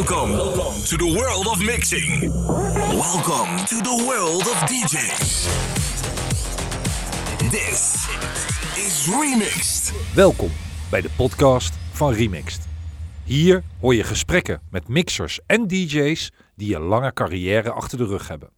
Welcome to the world of mixing. Welcome to the world of DJs. This is Remixed. Welkom bij de podcast van Remixed. Hier hoor je gesprekken met mixers en DJ's die een lange carrière achter de rug hebben.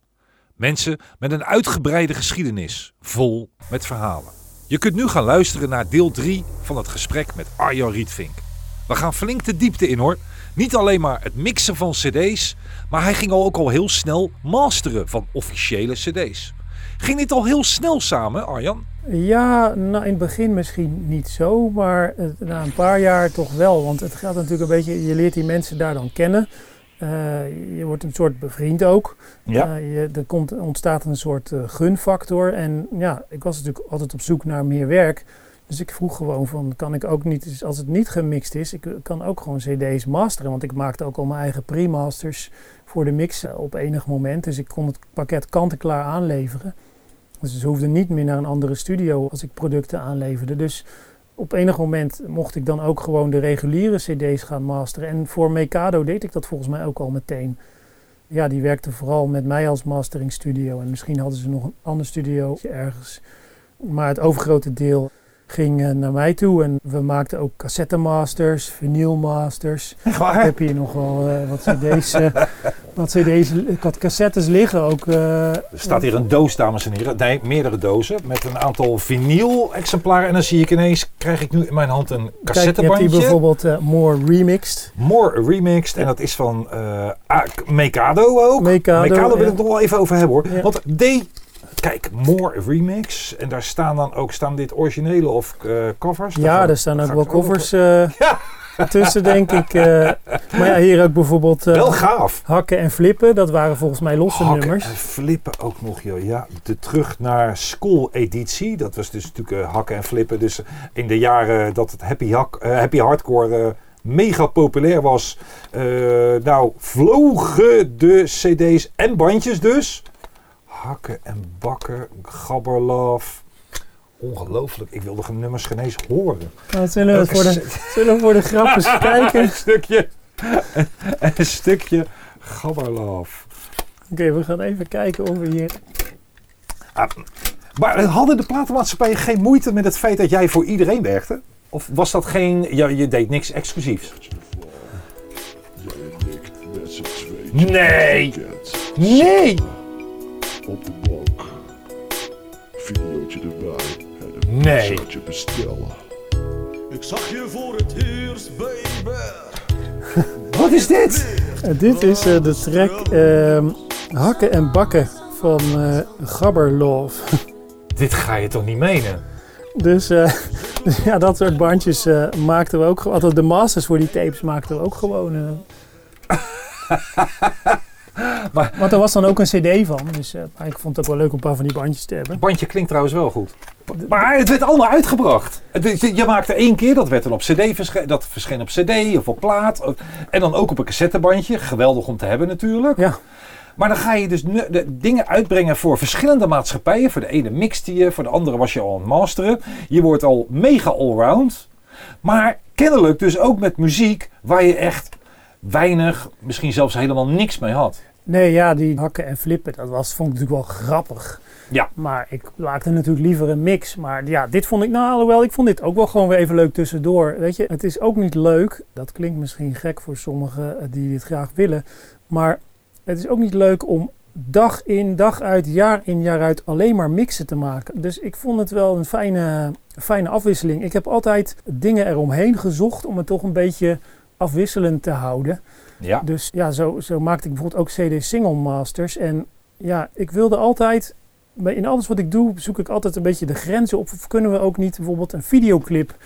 Mensen met een uitgebreide geschiedenis, vol met verhalen. Je kunt nu gaan luisteren naar deel 3 van het gesprek met Arjan Rietvink. We gaan flink de diepte in hoor. Niet alleen maar het mixen van cd's, maar hij ging al ook al heel snel masteren van officiële cd's. Ging dit al heel snel samen, Arjan? Ja, nou, in het begin misschien niet zo, maar eh, na een paar jaar toch wel. Want het gaat natuurlijk een beetje, je leert die mensen daar dan kennen. Uh, je wordt een soort bevriend ook. Ja. Uh, je, er komt, ontstaat een soort uh, gunfactor. En ja, ik was natuurlijk altijd op zoek naar meer werk. Dus ik vroeg gewoon van, kan ik ook niet, als het niet gemixt is, ik kan ook gewoon cd's masteren. Want ik maakte ook al mijn eigen pre-masters voor de mix op enig moment. Dus ik kon het pakket kant-en-klaar aanleveren. Dus ze hoefden niet meer naar een andere studio als ik producten aanleverde. Dus op enig moment mocht ik dan ook gewoon de reguliere cd's gaan masteren. En voor Mikado deed ik dat volgens mij ook al meteen. Ja, die werkte vooral met mij als mastering studio. En misschien hadden ze nog een ander studio ergens. Maar het overgrote deel ging uh, naar mij toe. En we maakten ook cassettemasters, vinylmasters. Echt waar? Ik heb hier nog wel uh, wat cd's, uh, wat cd's, ik had cassettes liggen ook. er staat hier een doos, dames en heren. Nee, meerdere dozen met een aantal vinyl-exemplaren. En dan zie ik ineens, krijg ik nu in mijn hand een cassettebandje. Kijk, je hebt hier bijvoorbeeld More Remixed. More Remixed. En dat is van Mikado ook. Mikado, Mikado wil ja. ik nog wel even over hebben hoor. Ja. Want D Kijk, More Remix. En daar staan dan ook, staan dit originele of uh, covers? Ja, Daar er staan ook wel covers uh, Ja. tussen, denk ik. Uh, maar ja, hier ook bijvoorbeeld Wel gaaf. hakken en flippen. Dat waren volgens mij losse Hakken nummers. en flippen ook nog, joh. Ja, de terug naar school editie. Dat was dus natuurlijk hakken en flippen. Dus in de jaren dat het happy, hak, happy hardcore mega populair was. nou, vlogen de cd's en bandjes dus hakken en bakken, gabberlaf. Ongelooflijk, ik wilde de nummers geen eens horen. Nou, zullen, we voor de, zullen we voor de grap eens kijken? een stukje, een, een stukje gabberlaf. Oké, okay, we gaan even kijken of we hier... Ah, maar hadden de platenmaatschappijen geen moeite met het feit dat jij voor iedereen werkte? Of was dat geen, ja, je deed niks exclusiefs? Nee! Nee! Op de bank. Videootje erbij en een Nee. bestellen. Ik zag je voor het eerst, baby. Wat is dit? Uh, dit is uh, de track uh, Hakken en Bakken van uh, Gabberloof. dit ga je toch niet menen? Dus, dus ja, dat soort bandjes maakten we ook gewoon. Althans, de masters voor die tapes maakten we ook gewoon. Maar, Want er was dan ook een cd van, dus uh, ik vond het ook wel leuk om een paar van die bandjes te hebben. Het bandje klinkt trouwens wel goed. Maar het werd allemaal uitgebracht. Het, je maakte één keer, dat werd dan op cd dat verscheen op cd of op plaat. En dan ook op een cassettebandje. Geweldig om te hebben natuurlijk. Ja. Maar dan ga je dus de dingen uitbrengen voor verschillende maatschappijen. Voor de ene mixte je, voor de andere was je al aan het masteren. Je wordt al mega allround. Maar kennelijk dus ook met muziek waar je echt weinig, misschien zelfs helemaal niks mee had. Nee, ja, die hakken en flippen, dat was, vond ik natuurlijk wel grappig. Ja. Maar ik maakte natuurlijk liever een mix. Maar ja, dit vond ik, nou alhoewel, ik vond dit ook wel gewoon weer even leuk tussendoor. Weet je, het is ook niet leuk, dat klinkt misschien gek voor sommigen die dit graag willen. Maar het is ook niet leuk om dag in, dag uit, jaar in, jaar uit alleen maar mixen te maken. Dus ik vond het wel een fijne, fijne afwisseling. Ik heb altijd dingen eromheen gezocht om het toch een beetje afwisselend te houden. Ja. Dus ja, zo, zo maakte ik bijvoorbeeld ook CD Single Masters. En ja, ik wilde altijd, in alles wat ik doe, zoek ik altijd een beetje de grenzen op. Of kunnen we ook niet bijvoorbeeld een videoclip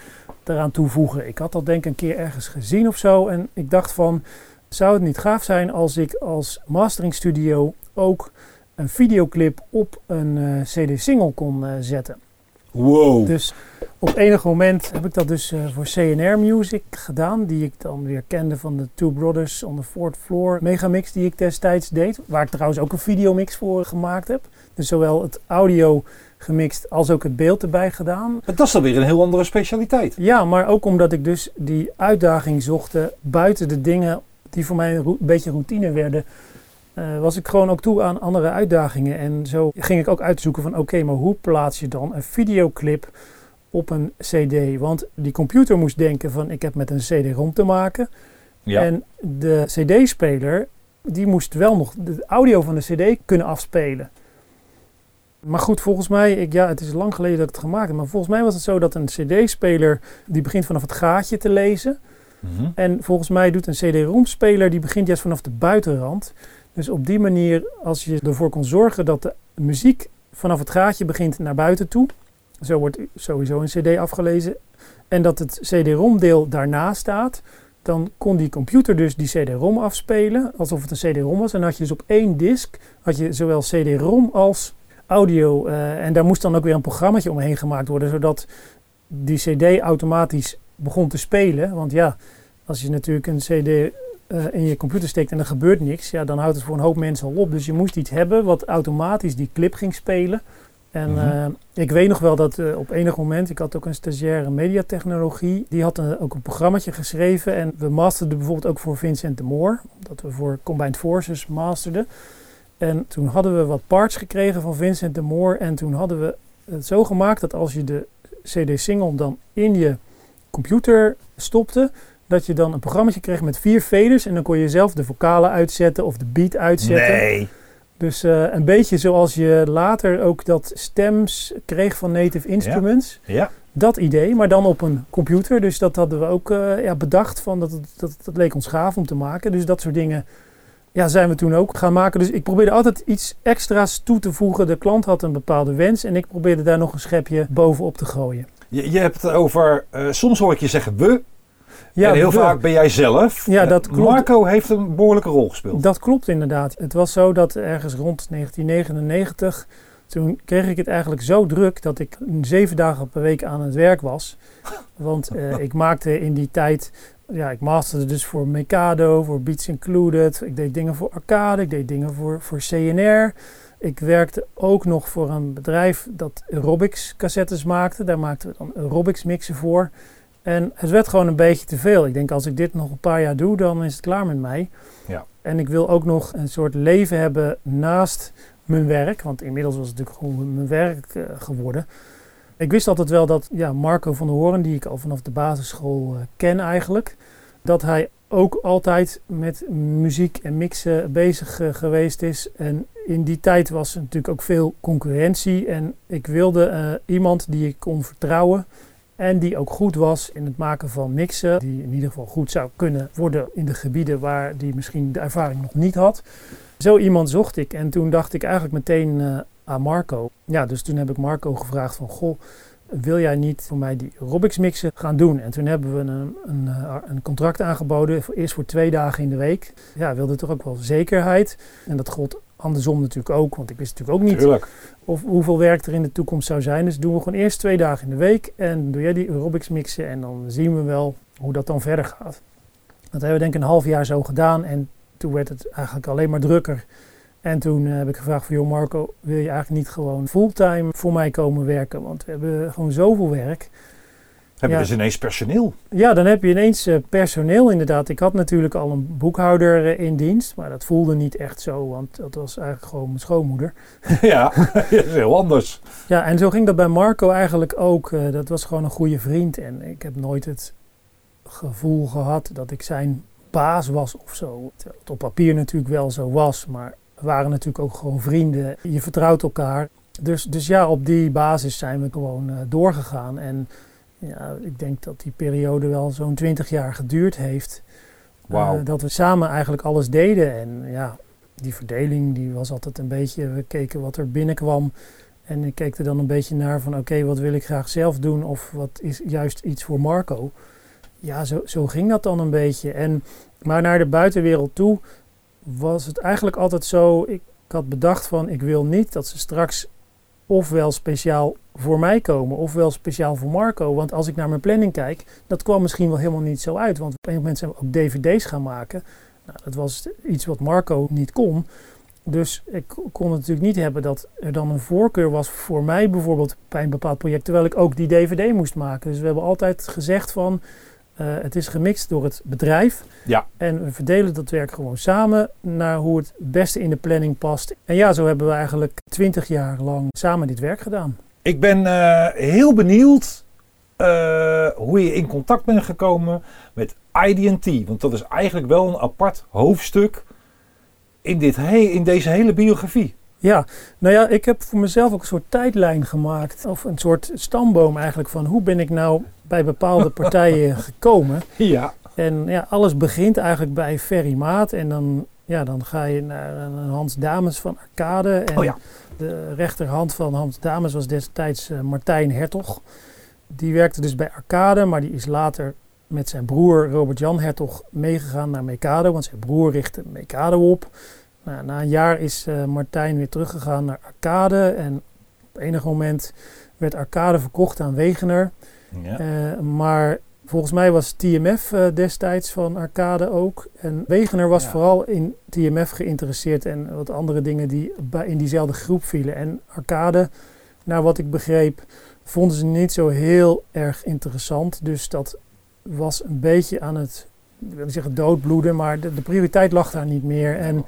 eraan toevoegen? Ik had dat denk ik een keer ergens gezien of zo. En ik dacht van, zou het niet gaaf zijn als ik als mastering studio ook een videoclip op een uh, CD single kon uh, zetten? Wow. Dus op enig moment heb ik dat dus uh, voor CNR Music gedaan, die ik dan weer kende van de Two Brothers on the Fourth Floor megamix die ik destijds deed. Waar ik trouwens ook een videomix voor gemaakt heb. Dus zowel het audio gemixt als ook het beeld erbij gedaan. Maar dat is dan weer een heel andere specialiteit. Ja, maar ook omdat ik dus die uitdaging zocht buiten de dingen die voor mij een beetje routine werden, eh, was ik gewoon ook toe aan andere uitdagingen. En zo ging ik ook uitzoeken van oké, maar hoe plaats je dan een videoclip op een cd? Want die computer moest denken van ik heb met een cd-rom te maken. Ja. En de cd-speler, die moest wel nog de audio van de cd kunnen afspelen. Maar goed, volgens mij, ik, ja, het is lang geleden dat ik het gemaakt heb, maar volgens mij was het zo dat een cd-speler, die begint vanaf het gaatje te lezen. Mhm. En volgens mij doet een CD-ROM-speler, die begint juist vanaf de buitenrand. Dus op die manier, als je ervoor kon zorgen dat de muziek vanaf het gaatje begint naar buiten toe. Zo wordt sowieso een CD afgelezen. En dat het CD-ROM-deel daarna staat. Dan kon die computer dus die CD-ROM afspelen, alsof het een CD-ROM was. En had je dus op één disk, had je zowel CD-ROM als audio. eh, en daar moest dan ook weer een programmaatje omheen gemaakt worden, zodat die CD automatisch begon te spelen. Want ja, als je natuurlijk een CD eh, in je computer steekt en er gebeurt niks, ja, dan houdt het voor een hoop mensen al op. Dus je moest iets hebben wat automatisch die clip ging spelen. En Mhm. eh, ik weet nog wel dat eh, op enig moment, ik had ook een stagiaire mediatechnologie, die had een, ook een programmaatje geschreven. En we masterden bijvoorbeeld ook voor Vincent de Moor, omdat we voor Combined Forces masterden. En toen hadden we wat parts gekregen van Vincent de Moor. En toen hadden we het zo gemaakt dat als je de CD-single dan in je computer stopte, dat je dan een programmaatje kreeg met vier faders. En dan kon je zelf de vocalen uitzetten of de beat uitzetten. Nee. Dus eh, een beetje zoals je later ook dat stems kreeg van Native Instruments. Ja. Dat idee, maar dan op een computer. Dus dat hadden we ook eh, ja, bedacht. Van dat, dat, dat leek ons gaaf om te maken. Dus dat soort dingen ja, zijn we toen ook gaan maken. Dus ik probeerde altijd iets extra's toe te voegen. De klant had een bepaalde wens en ik probeerde daar nog een schepje bovenop te gooien. Je, je hebt het over, eh, soms hoor ik je zeggen we, Ja, en heel vaak ben jij zelf. Ja, Eh, dat klopt. Marco heeft een behoorlijke rol gespeeld. Dat klopt inderdaad. Het was zo dat ergens rond 1999, toen kreeg ik het eigenlijk zo druk dat ik zeven dagen per week aan het werk was. Want eh, ik maakte in die tijd, ja, ik masterde dus voor Mikado, voor Beats Included. Ik deed dingen voor Arcade, ik deed dingen voor, voor CNR. Ik werkte ook nog voor een bedrijf dat aerobics cassettes maakte. Daar maakten we dan aerobics mixen voor. En het werd gewoon een beetje te veel. Ik denk, als ik dit nog een paar jaar doe, dan is het klaar met mij. Ja. En ik wil ook nog een soort leven hebben naast mijn werk. Want inmiddels was het natuurlijk gewoon mijn werk eh, geworden. Ik wist altijd wel dat ja, Marco van der Hoorn, die ik al vanaf de basisschool eh, ken eigenlijk, dat hij ook altijd met muziek en mixen bezig eh, geweest is. En in die tijd was er natuurlijk ook veel concurrentie. En ik wilde iemand die ik kon vertrouwen. En die ook goed was in het maken van mixen. Die in ieder geval goed zou kunnen worden in de gebieden waar die misschien de ervaring nog niet had. Zo iemand zocht ik. En toen dacht ik eigenlijk meteen eh, aan Marco. Ja, dus toen heb ik Marco gevraagd van... Goh, wil jij niet voor mij die aerobics mixen gaan doen? En toen hebben we een, een, eh, een contract aangeboden. Eerst voor twee dagen in de week. Ja, wilde toch ook wel zekerheid. En dat gold andersom natuurlijk ook. Want ik wist natuurlijk ook niet Tuurlijk. of hoeveel werk er in de toekomst zou zijn. Dus doen we gewoon eerst twee dagen in de week en doe jij die aerobics mixen en dan zien we wel hoe dat dan verder gaat. Dat hebben we denk ik een half jaar zo gedaan en toen werd het eigenlijk alleen maar drukker. En toen eh, heb ik gevraagd van, joh Marco, wil je eigenlijk niet gewoon fulltime voor mij komen werken? Want we hebben gewoon zoveel werk. Heb je Ja. dus ineens personeel? Ja, dan heb je ineens eh, personeel inderdaad. Ik had natuurlijk al een boekhouder eh, in dienst, maar dat voelde niet echt zo, want dat was eigenlijk gewoon mijn schoonmoeder. ja, heel anders. Ja, en zo ging dat bij Marco eigenlijk ook. Eh, dat was gewoon een goede vriend. En ik heb nooit het gevoel gehad dat ik zijn baas was of zo. Het op papier natuurlijk wel zo was, maar we waren natuurlijk ook gewoon vrienden. Je vertrouwt elkaar. Dus, dus ja, op die basis zijn we gewoon doorgegaan. En ja, ik denk dat die periode wel zo'n twintig jaar geduurd heeft. Eh, dat we samen eigenlijk alles deden. En ja, die verdeling die was altijd een beetje... We keken wat er binnenkwam. En ik keek er dan een beetje naar van... Oké, wat wil ik graag zelf doen? Of wat is juist iets voor Marco? Ja, zo, zo ging dat dan een beetje. En, maar naar de buitenwereld toe was het eigenlijk altijd zo... Ik had bedacht van... Ik wil niet dat ze straks ofwel speciaal voor mij komen... ofwel speciaal voor Marco. Want als ik naar mijn planning kijk... dat kwam misschien wel helemaal niet zo uit. Want op een moment zijn we ook dvd's gaan maken... Nou, dat was iets wat Marco niet kon. Dus ik kon het natuurlijk niet hebben dat er dan een voorkeur was voor mij bijvoorbeeld bij een bepaald project, terwijl ik ook die DVD moest maken. Dus we hebben altijd gezegd van, Eh, het is gemixt door het bedrijf. Ja. En we verdelen dat werk gewoon samen naar hoe het beste in de planning past. En ja, zo hebben we eigenlijk twintig jaar lang samen dit werk gedaan. Ik ben eh, heel benieuwd eh, hoe je in contact bent gekomen met IDT. Want dat is eigenlijk wel een apart hoofdstuk in, dit he- in deze hele biografie. Ja, nou ja, ik heb voor mezelf ook een soort tijdlijn gemaakt. Of een soort stamboom eigenlijk van hoe ben ik nou bij bepaalde partijen gekomen. Ja. En ja, alles begint eigenlijk bij Ferry Maat. En dan, ja, dan ga je naar Hans Dames van Arcade. En Oh ja. de rechterhand van Hans Dames was destijds eh, Martijn Hertog. Die werkte dus bij Arcade, maar die is later met zijn broer Robert-Jan Hertog meegegaan naar Mekado. Want zijn broer richtte Mekado op. Nou, na een jaar is eh, Martijn weer teruggegaan naar Arcade. En op enig moment werd Arcade verkocht aan Wegener. Ja. Eh, maar volgens mij was TMF eh, destijds van Arcade ook. En Wegener was Ja. vooral in TMF geïnteresseerd en wat andere dingen die in diezelfde groep vielen. En Arcade, naar wat ik begreep, vonden ze niet zo heel erg interessant. Dus dat was een beetje aan het, ik wil niet zeggen doodbloeden, maar de, de prioriteit lag daar niet meer. En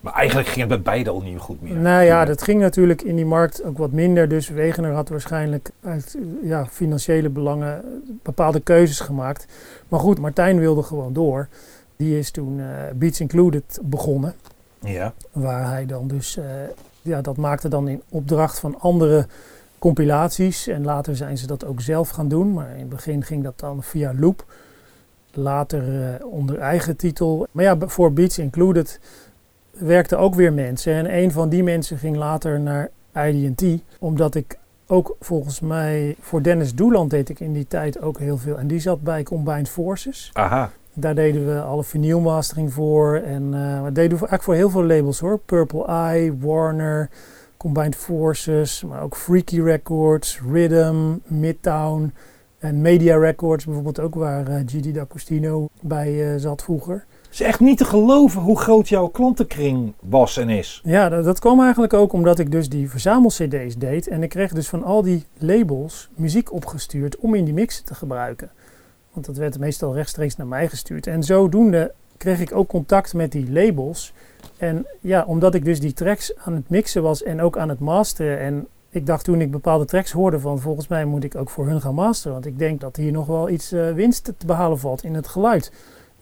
Maar eigenlijk ging het bij beide al niet goed meer. nou ja, dat ging natuurlijk in die markt ook wat minder. Dus Wegener had waarschijnlijk uit ja, financiële belangen bepaalde keuzes gemaakt. Maar goed, Martijn wilde gewoon door. Die is toen eh, Beats Included begonnen. Ja. Waar hij dan dus, eh, ja, dat maakte dan in opdracht van andere compilaties. En later zijn ze dat ook zelf gaan doen. Maar in het begin ging dat dan via Loop. Later eh, onder eigen titel. Maar ja, voor Beats Included werkten ook weer mensen. En een van die mensen ging later naar IDT. Omdat ik ook volgens mij voor Dennis Doeland deed ik in die tijd ook heel veel. En die zat bij Combined Forces. Aha. Daar deden we alle vinylmastering voor. En eh dat deden we eigenlijk voor heel veel labels hoor. Purple Eye, Warner, Combined Forces, maar ook Freaky Records, Rhythm, Midtown en Media Records bijvoorbeeld ook waar eh, Gigi D'Agostino bij eh, zat vroeger. Het is echt niet te geloven hoe groot jouw klantenkring was en is. Ja, dat, kwam eigenlijk ook omdat ik dus die verzamel-cd's deed. En ik kreeg dus van al die labels muziek opgestuurd om in die mixen te gebruiken. Want dat werd meestal rechtstreeks naar mij gestuurd. En zodoende kreeg ik ook contact met die labels. En ja, omdat ik dus die tracks aan het mixen was en ook aan het masteren. En ik dacht toen ik bepaalde tracks hoorde van volgens mij moet ik ook voor hun gaan masteren. Want ik denk dat hier nog wel iets eh, winst te behalen valt in het geluid.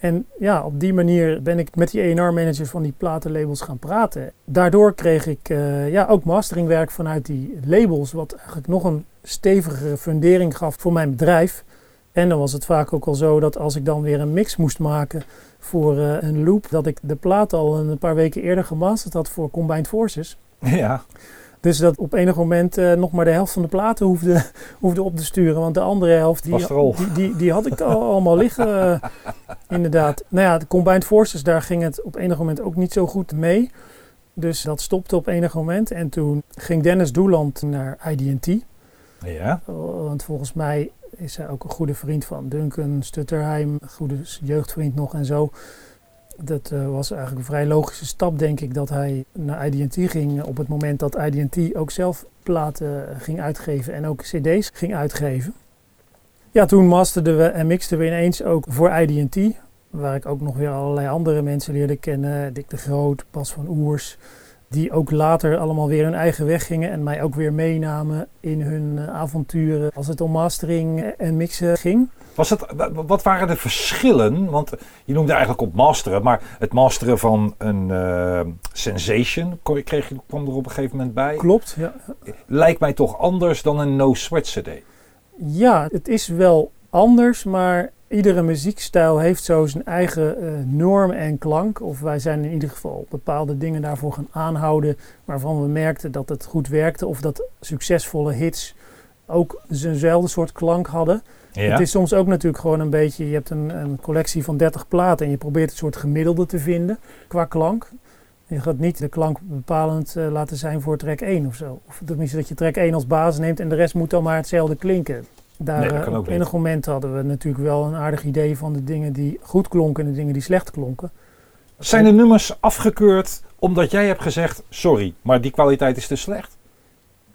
En ja, op die manier ben ik met die A&R-managers van die platenlabels gaan praten. Daardoor kreeg ik eh, ja, ook masteringwerk vanuit die labels, wat eigenlijk nog een stevigere fundering gaf voor mijn bedrijf. En dan was het vaak ook al zo dat als ik dan weer een mix moest maken voor eh, een loop, dat ik de plaat al een paar weken eerder gemasterd had voor Combined Forces. Ja. Dus dat op enig moment eh, nog maar de helft van de platen hoefde, hoefde op te sturen. Want de andere helft, die, die, die had ik al allemaal liggen. eh, inderdaad. Nou ja, de Combined Forces, daar ging het op enig moment ook niet zo goed mee. Dus dat stopte op enig moment. En toen ging Dennis Doeland naar IDT. Ja. Want volgens mij is hij ook een goede vriend van Duncan Stutterheim. Een goede jeugdvriend nog en zo. Dat eh, was eigenlijk een vrij logische stap, denk ik, dat hij naar IDT ging. Op het moment dat IDT ook zelf platen ging uitgeven en ook CD's ging uitgeven. Ja, toen masterden we en mixten we ineens ook voor IDT. Waar ik ook nog weer allerlei andere mensen leerde kennen. Dick de Groot, Bas van Oers. Die ook later allemaal weer hun eigen weg gingen en mij ook weer meenamen in hun eh, avonturen als het om mastering en mixen ging. Was het, wa- wat waren de verschillen? Want je noemde eigenlijk op masteren, maar het masteren van een eh, sensation kreeg, kwam er op een gegeven moment bij. Klopt, ja. Lijkt mij toch anders dan een no sweat CD. Ja, het is wel anders, maar iedere muziekstijl heeft zo zijn eigen eh, norm en klank. Of wij zijn in ieder geval bepaalde dingen daarvoor gaan aanhouden waarvan we merkten dat het goed werkte. Of dat succesvolle hits ook zijnzelfde soort klank hadden. Ja. Het is soms ook natuurlijk gewoon een beetje, je hebt een, een collectie van 30 platen en je probeert een soort gemiddelde te vinden qua klank. Je gaat niet de klank bepalend eh, laten zijn voor track 1 of zo. Of tenminste dat je track 1 als basis neemt en de rest moet dan maar hetzelfde klinken. Daar, Nee, dat eh, kan ook op enig moment hadden we natuurlijk wel een aardig idee van de dingen die goed klonken en de dingen die slecht klonken. Zijn de nummers afgekeurd omdat jij hebt gezegd, sorry, maar die kwaliteit is te slecht?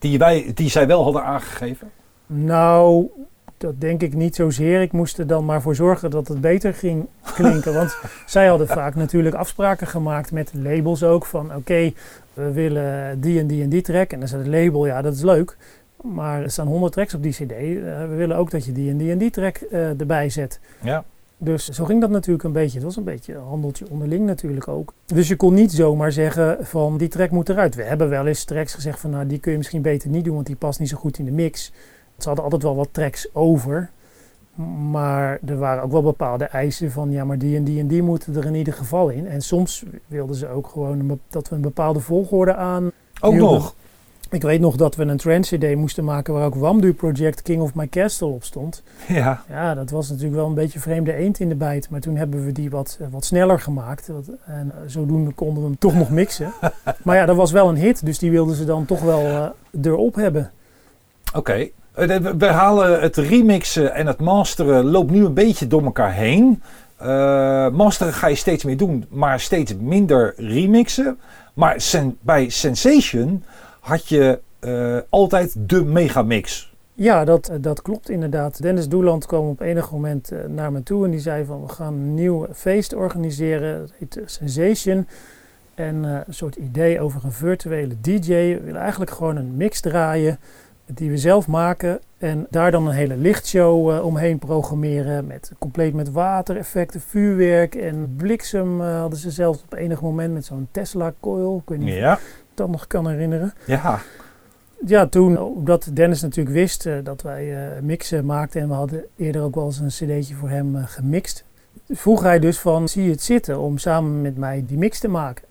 Die, wij, die zij wel hadden aangegeven? Nou, dat denk ik niet zozeer. Ik moest er dan maar voor zorgen dat het beter ging klinken. Want zij hadden vaak natuurlijk afspraken gemaakt met labels ook. Van oké, we willen die en die en die track. En dan zei het label, ja dat is leuk. Maar er staan 100 tracks op die cd. Eh, we willen ook dat je die en die en die track eh, erbij zet. Ja. Dus zo ging dat natuurlijk een beetje. Het was een beetje een handeltje onderling natuurlijk ook. Dus je kon niet zomaar zeggen van die track moet eruit. We hebben wel eens tracks gezegd van nou die kun je misschien beter niet doen, want die past niet zo goed in de mix. Ze hadden altijd wel wat tracks over. Maar er waren ook wel bepaalde eisen van ja, maar die en die en die moeten er in ieder geval in. En soms wilden ze ook gewoon dat we een bepaalde volgorde aan. Ook nog. Ik weet nog dat we een trance CD moesten maken waar ook Wamdu Project King of My Castle op stond. Ja. Ja, dat was natuurlijk wel een beetje vreemde eend in de bijt. Maar toen hebben we die wat, eh, wat sneller gemaakt. En eh, zodoende konden we hem toch nog mixen. maar ja, dat was wel een hit. Dus die wilden ze dan toch wel eh, erop hebben. Oké. We- halen het remixen en het masteren loopt nu een beetje door elkaar heen. Masteren ga je steeds meer doen, maar steeds minder remixen. Maar sen- bij Sensation had je eh, altijd de megamix. Ja, dat, eh, dat klopt inderdaad. Dennis Doeland kwam op enig moment eh, naar me toe en die zei van we gaan een nieuw feest organiseren. Dat heet Sensation. En een soort idee over een virtuele DJ. We willen eigenlijk gewoon een mix draaien die we zelf maken. En daar dan een hele lichtshow omheen programmeren. Met, compleet met watereffecten, vuurwerk en bliksem hadden ze zelfs op enig moment met zo'n Tesla coil. Ik weet niet Ja. Dat nog kan herinneren. Ja. Ja, toen, omdat Dennis natuurlijk wist eh, dat wij eh, mixen maakten en we hadden eerder ook wel eens een cd'tje voor hem eh, gemixt, vroeg hij dus van, zie je het zitten om samen met mij die mix te maken?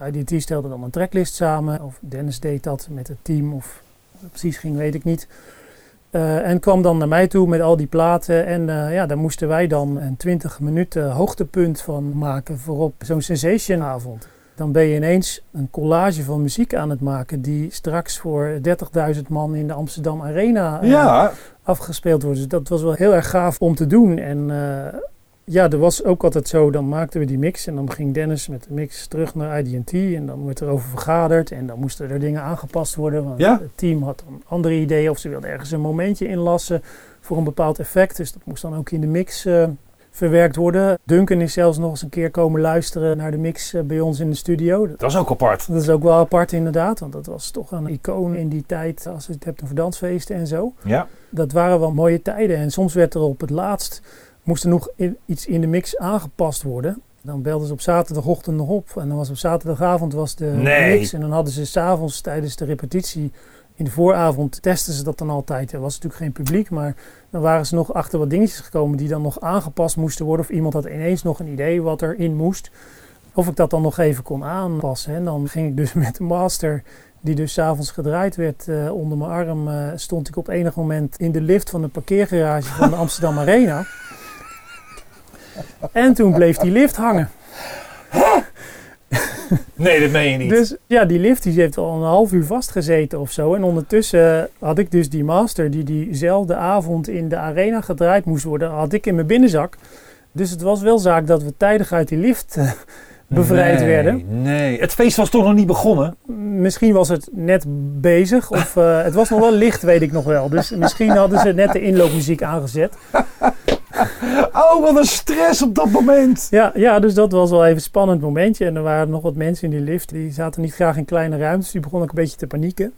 Uh, die die stelde dan een tracklist samen, of Dennis deed dat met het team, of het precies ging, weet ik niet. En kwam dan naar mij toe met al die platen en ja, daar moesten wij dan een 20 minuten hoogtepunt van maken voor op zo'n Sensation avond. Dan ben je ineens een collage van muziek aan het maken die straks voor 30.000 man in de Amsterdam Arena eh, Ja. afgespeeld wordt. Dus dat was wel heel erg gaaf om te doen. En eh, ja, er was ook altijd zo, dan maakten we die mix en dan ging Dennis met de mix terug naar IDT en dan werd er over vergaderd en dan moesten er dingen aangepast worden. Want Ja. het team had dan andere ideeën of ze wilden ergens een momentje inlassen voor een bepaald effect. Dus dat moest dan ook in de mix eh, verwerkt worden. Duncan is zelfs nog eens een keer komen luisteren naar de mix eh, bij ons in de studio. Dat is ook apart. dat is ook wel apart inderdaad, want dat was toch een icoon in die tijd als je het hebt over dansfeesten en zo. Ja. Dat waren wel mooie tijden en soms werd er op het laatst, moest er nog iets in de mix aangepast worden. Dan belden ze op zaterdagochtend nog op en dan was op zaterdagavond was de Nee. mix en dan hadden ze s'avonds tijdens de repetitie in de vooravond testen ze dat dan altijd. Er was natuurlijk geen publiek, maar dan waren ze nog achter wat dingetjes gekomen die dan nog aangepast moesten worden. Of iemand had ineens nog een idee wat erin moest. Of ik dat dan nog even kon aanpassen. En dan ging ik dus met de master, die dus s'avonds gedraaid werd, eh, onder mijn arm, eh, stond ik op enig moment in de lift van de parkeergarage van de Amsterdam Arena. En toen bleef die lift hangen. Nee, dat meen je niet. Dus ja, die lift die heeft al een half uur vastgezeten of zo. En ondertussen had ik dus die master die diezelfde avond in de arena gedraaid moest worden, had ik in mijn binnenzak. Dus het was wel zaak dat we tijdig uit die lift eh, bevrijd Nee, werden. Nee, het feest was toch nog niet begonnen? Misschien was het net bezig of eh, het was nog wel licht, weet ik nog wel. Dus misschien hadden ze net de inloopmuziek aangezet. Oh, wat een stress op dat moment. Ja, ja, dus dat was wel even een spannend momentje. En er waren nog wat mensen in die lift, die zaten niet graag in kleine ruimtes. Die begonnen ook een beetje te panieken.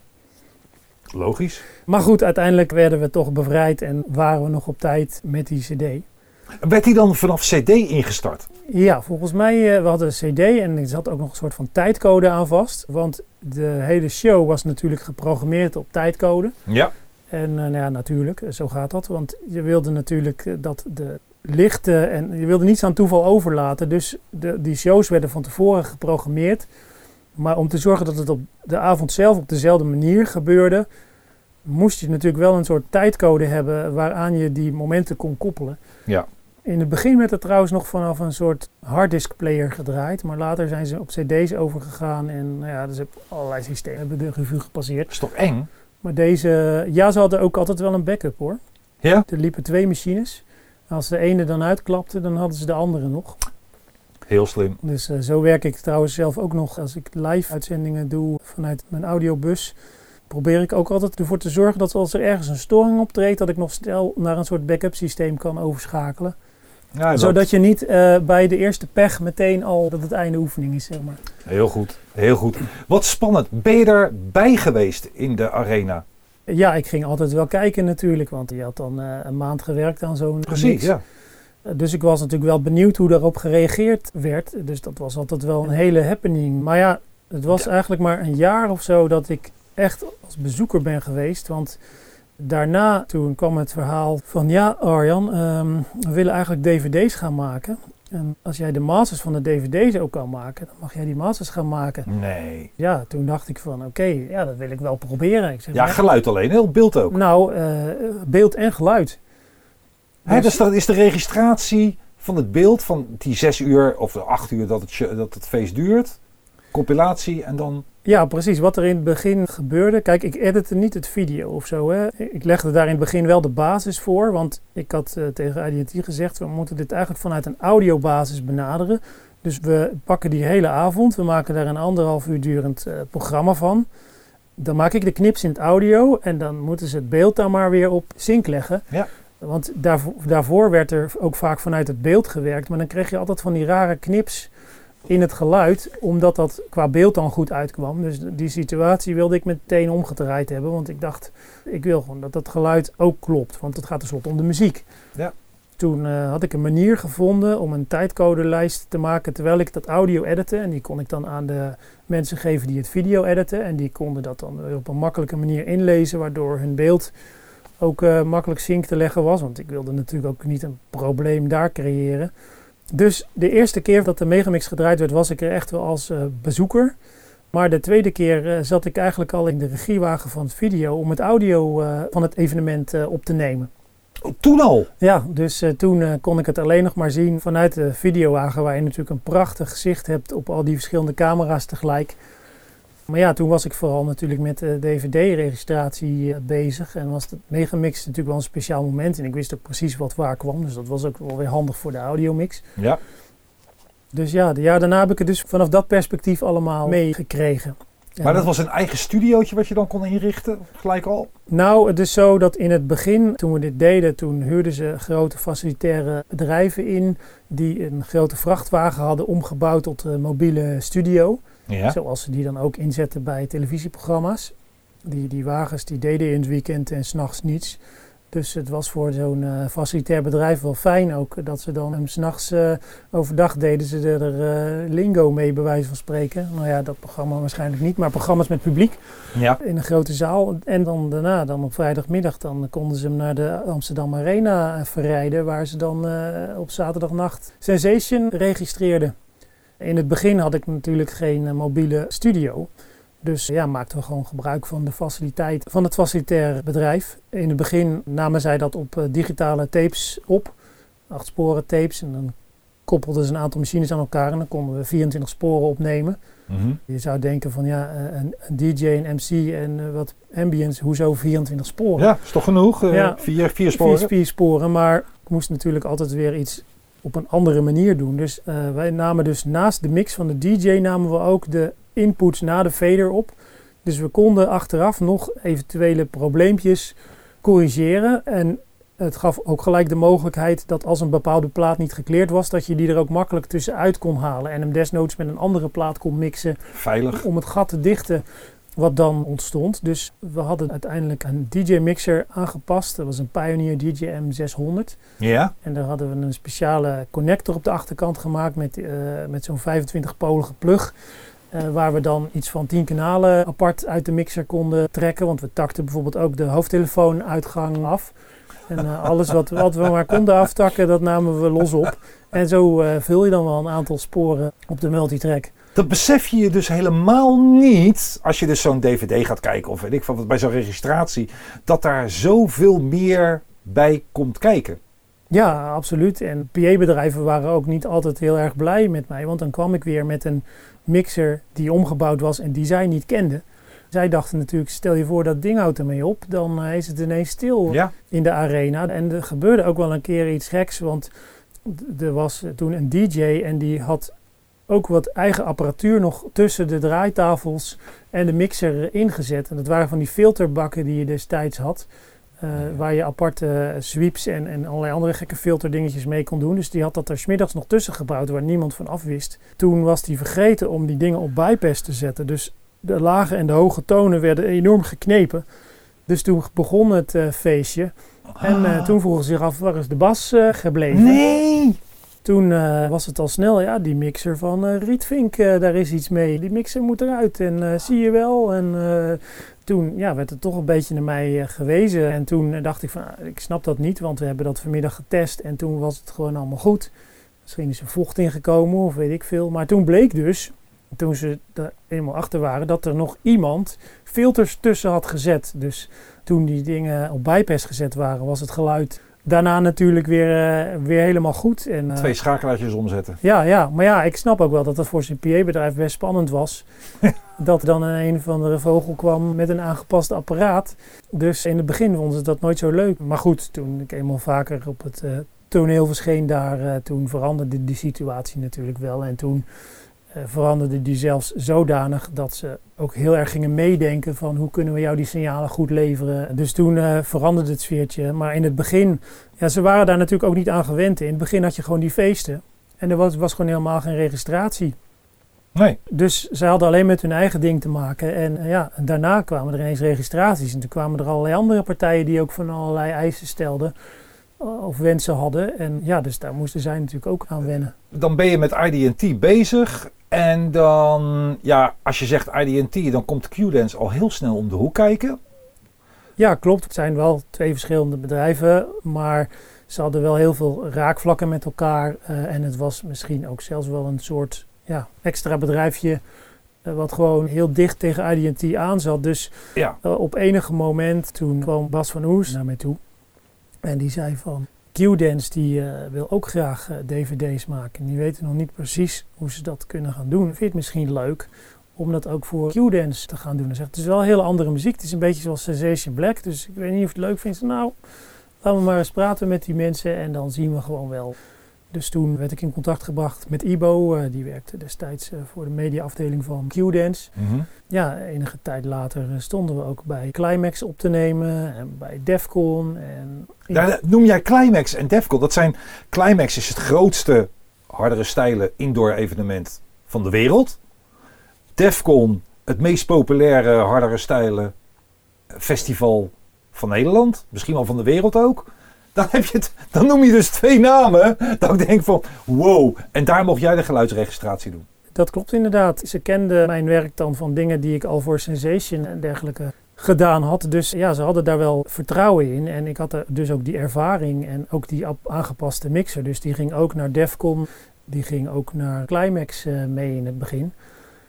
Logisch. Maar goed, uiteindelijk werden we toch bevrijd en waren we nog op tijd met die cd. Werd die dan vanaf CD ingestart? Ja, volgens mij, eh, we hadden een cd en er zat ook nog een soort van tijdcode aan vast. Want de hele show was natuurlijk geprogrammeerd op tijdcode. Ja. En eh, nou ja, natuurlijk, zo gaat dat. Want je wilde natuurlijk eh, dat de lichten en je wilde niets aan toeval overlaten. Dus de, die shows werden van tevoren geprogrammeerd. Maar om te zorgen dat het op de avond zelf op dezelfde manier gebeurde, moest je natuurlijk wel een soort tijdcode hebben waaraan je die momenten kon koppelen. Ja. In het begin werd het trouwens nog vanaf een soort harddisk player gedraaid, maar later zijn ze op cd's overgegaan en nou ja, dus heb allerlei systemen hebben de revue gepasseerd. Dat is toch eng? Maar deze, ja, ze hadden ook altijd wel een backup hoor. Ja? Er liepen twee machines. Als de ene dan uitklapte, dan hadden ze de andere nog. Heel slim. Dus eh, zo werk ik trouwens zelf ook nog als ik live uitzendingen doe vanuit mijn audiobus. probeer ik ook altijd ervoor te zorgen dat als er ergens een storing optreedt, dat ik nog snel naar een soort backup systeem kan overschakelen. Ja, dat- Zodat je niet eh, bij de eerste pech meteen al dat het einde oefening is, zeg maar. Heel goed, heel goed. Wat spannend. Ben je erbij geweest in de arena? Ja, ik ging altijd wel kijken natuurlijk, want je had dan eh, een maand gewerkt aan zo'n Precies, mix. ja. Eh, Dus ik was natuurlijk wel benieuwd hoe daarop gereageerd werd. Dus dat was altijd wel een hele happening. Maar ja, het was eigenlijk maar een jaar of zo dat ik echt als bezoeker ben geweest. Want daarna, toen kwam het verhaal van ja Arjan, ehm, we willen eigenlijk dvd's gaan maken. En als jij de masters van de dvd's ook kan maken, dan mag jij die masters gaan maken. Nee. Ja, toen dacht ik van oké, ja dat wil ik wel proberen. Ik zeg, Ja, maar- geluid alleen, heel beeld ook. nou, eh, beeld en geluid. Hè, dus dat is de registratie van het beeld van die zes uur of de acht uur dat het, dat het feest duurt. Compilatie en dan... Ja, precies. Wat er in het begin gebeurde. Kijk, ik editte niet het video of zo. Hè. Ik legde daar in het begin wel de basis voor. Want ik had eh, tegen IDT gezegd: we moeten dit eigenlijk vanuit een audiobasis benaderen. Dus we pakken die hele avond. We maken daar een anderhalf uur durend eh, programma van. Dan maak ik de knips in het audio. En dan moeten ze het beeld daar maar weer op sync leggen. Ja. Want daarvoor, daarvoor werd er ook vaak vanuit het beeld gewerkt. Maar dan kreeg je altijd van die rare knips in het geluid, omdat dat qua beeld dan goed uitkwam. Dus die situatie wilde ik meteen omgedraaid hebben, want ik dacht, ik wil gewoon dat dat geluid ook klopt, want het gaat tenslotte om de muziek. Ja. Toen eh, had ik een manier gevonden om een tijdcodelijst te maken terwijl ik dat audio editte. En die kon ik dan aan de mensen geven die het video editen. En die konden dat dan op een makkelijke manier inlezen, waardoor hun beeld ook eh, makkelijk sync te leggen was. Want ik wilde natuurlijk ook niet een probleem daar creëren. Dus de eerste keer dat de Megamix gedraaid werd, was ik er echt wel als eh, bezoeker. Maar de tweede keer eh, zat ik eigenlijk al in de regiewagen van het video om het audio eh, van het evenement op te nemen. Oh, toen al. Ja, dus toen kon ik het alleen nog maar zien vanuit de videowagen, waar je natuurlijk een prachtig zicht hebt op al die verschillende camera's tegelijk. Maar ja, toen was ik vooral natuurlijk met de DVD-registratie eh, bezig en was het megamix natuurlijk wel een speciaal moment. En ik wist ook precies wat waar kwam, dus dat was ook wel weer handig voor de audiomix. Ja. Dus ja, de jaar daarna heb ik het dus vanaf dat perspectief allemaal meegekregen. Maar dat was een eigen studiootje wat je dan kon inrichten, gelijk al? Nou, het is zo dat in het begin, toen we dit deden, toen huurden ze grote facilitaire bedrijven in die een grote vrachtwagen hadden omgebouwd tot een mobiele studio. Ja. Zoals ze die dan ook inzetten bij televisieprogramma's. Die, die wagens die deden in het weekend en s'nachts niets. Dus het was voor zo'n eh, facilitair bedrijf wel fijn ook dat ze dan hem s'nachts eh overdag deden ze er eh, lingo mee, bij wijze van spreken. Nou ja, dat programma waarschijnlijk niet, maar programma's met publiek Ja. in een grote zaal. En dan daarna, dan op vrijdagmiddag, dan konden ze hem naar de Amsterdam Arena verrijden, waar ze dan op zaterdagnacht Sensation registreerden. In het begin had ik natuurlijk geen eh, mobiele studio. Dus ja, maakten we gewoon gebruik van de faciliteit van het facilitaire bedrijf. In het begin namen zij dat op eh, digitale tapes op. Acht sporen tapes. En dan koppelden ze een aantal machines aan elkaar en dan konden we 24 sporen opnemen. Mhm. Je zou denken van ja, eh, een, een DJ, een MC en wat ambience, hoezo 24 sporen? Ja, is toch genoeg? Ja. Vier, vier sporen. Vier, vier sporen, maar ik moest natuurlijk altijd weer iets op een andere manier doen. Dus eh, wij namen dus naast de mix van de DJ namen we ook de inputs na de fader op. Dus we konden achteraf nog eventuele probleempjes corrigeren. En het gaf ook gelijk de mogelijkheid dat als een bepaalde plaat niet gekleerd was, dat je die er ook makkelijk tussenuit kon halen. En hem desnoods met een andere plaat kon mixen Veilig. om het gat te dichten wat dan ontstond. Dus we hadden uiteindelijk een DJ-mixer aangepast. Dat was een Pioneer DJM 600. Ja. En daar hadden we een speciale connector op de achterkant gemaakt met, eh, met zo'n 25-polige plug. eh, waar we dan iets van 10 kanalen apart uit de mixer konden trekken. Want we takten bijvoorbeeld ook de hoofdtelefoonuitgang af. En eh, alles wat, wat we maar konden aftakken, dat namen we los op. En zo vul je dan wel een aantal sporen op de multitrack. Dat besef je je dus helemaal niet als je dus zo'n DVD gaat kijken of weet ik van wat bij zo'n registratie, dat daar zoveel meer bij komt kijken. Ja, absoluut. En PA-bedrijven waren ook niet altijd heel erg blij met mij. Want dan kwam ik weer met een mixer die omgebouwd was en die zij niet kenden. Zij dachten natuurlijk, stel je voor dat ding houdt ermee op, dan eh, is het ineens stil Ja. in de arena. En er gebeurde ook wel een keer iets geks, want er was toen een DJ en die had ook wat eigen apparatuur nog tussen de draaitafels en de mixer ingezet. En dat waren van die filterbakken die je destijds had. eh, waar je aparte sweeps en, en allerlei andere gekke filterdingetjes mee kon doen. Dus die had dat er smiddags nog tussen gebouwd waar niemand van afwist. Toen was hij vergeten om die dingen op bypass te zetten. Dus de lage en de hoge tonen werden enorm geknepen. Dus toen begon het eh, feestje. En eh, toen vroegen ze zich af, waar is de bas gebleven? Nee! Toen eh, was het al snel, ja, die mixer van eh, Rietvink, eh, daar is iets mee. Die mixer moet eruit en zie je wel. En toen ja, werd het toch een beetje naar mij gewezen. En toen dacht ik van, ah, ik snap dat niet, want we hebben dat vanmiddag getest. En toen was het gewoon allemaal goed. Misschien is er vocht ingekomen of weet ik veel. Maar toen bleek dus, toen ze er eenmaal achter waren, dat er nog iemand filters tussen had gezet. Dus toen die dingen op bypass gezet waren, was het geluid daarna natuurlijk weer, eh, weer helemaal goed. En, eh, Twee schakelaartjes omzetten. ja, ja, maar ja, ik snap ook wel dat dat voor zijn PA-bedrijf best spannend was. dat er dan een, een of andere vogel kwam met een aangepast apparaat. Dus in het begin vonden ze dat nooit zo leuk. Maar goed, toen ik eenmaal vaker op het eh, toneel verscheen daar, toen veranderde die situatie natuurlijk wel. En toen eh, veranderde die zelfs zodanig dat ze ook heel erg gingen meedenken van hoe kunnen we jou die signalen goed leveren. Dus toen eh, veranderde het sfeertje. Maar in het begin, ja, ze waren daar natuurlijk ook niet aan gewend. In het begin had je gewoon die feesten. En er was, was gewoon helemaal geen registratie. Nee. Dus ze hadden alleen met hun eigen ding te maken. En ja, daarna kwamen er ineens registraties. En toen kwamen er allerlei andere partijen die ook van allerlei eisen stelden. eh, Of wensen hadden. En ja, dus daar moesten zij natuurlijk ook aan wennen. Dan ben je met IDT bezig. En dan, ja, als je zegt IDT, dan komt Q-Dance al heel snel om de hoek kijken. Ja, klopt. Het zijn wel twee verschillende bedrijven. Maar ze hadden wel heel veel raakvlakken met elkaar. eh, en het was misschien ook zelfs wel een soort ja, extra bedrijfje. eh, wat gewoon heel dicht tegen IDT aan zat. Dus Ja. Uh, op enige moment toen kwam Bas van Oers naar mij toe. En die zei van, Q-Dance die eh, wil ook graag eh, dvd's maken. Die weten nog niet precies hoe ze dat kunnen gaan doen. Vind je het misschien leuk om dat ook voor Q-Dance te gaan doen? Zegt, het is wel hele andere muziek. Het is een beetje zoals Sensation Black. Dus ik weet niet of je het leuk vindt. Nou, laten we maar eens praten met die mensen en dan zien we gewoon wel. Dus toen werd ik in contact gebracht met Ibo. eh, die werkte destijds eh, voor de mediaafdeling van Q-Dance. Mhm. Ja, enige tijd later eh, stonden we ook bij Climax op te nemen en bij Defcon. En Daar noem jij Climax en Defcon. Dat zijn, Climax is het grootste hardere stijlen indoor evenement van de wereld. Defcon, het meest populaire hardere stijlen festival van Nederland. Misschien wel van de wereld ook. Dan, heb je dan noem je dus twee namen. Dat ik denk van, wow. En daar mocht jij de geluidsregistratie doen. dat klopt inderdaad. Ze kenden mijn werk dan van dingen die ik al voor Sensation en dergelijke gedaan had. Dus ja, ze hadden daar wel vertrouwen in. En ik had er dus ook die ervaring en ook die aangepaste mixer. Dus die ging ook naar Defcon. Die ging ook naar Climax eh, mee in het begin.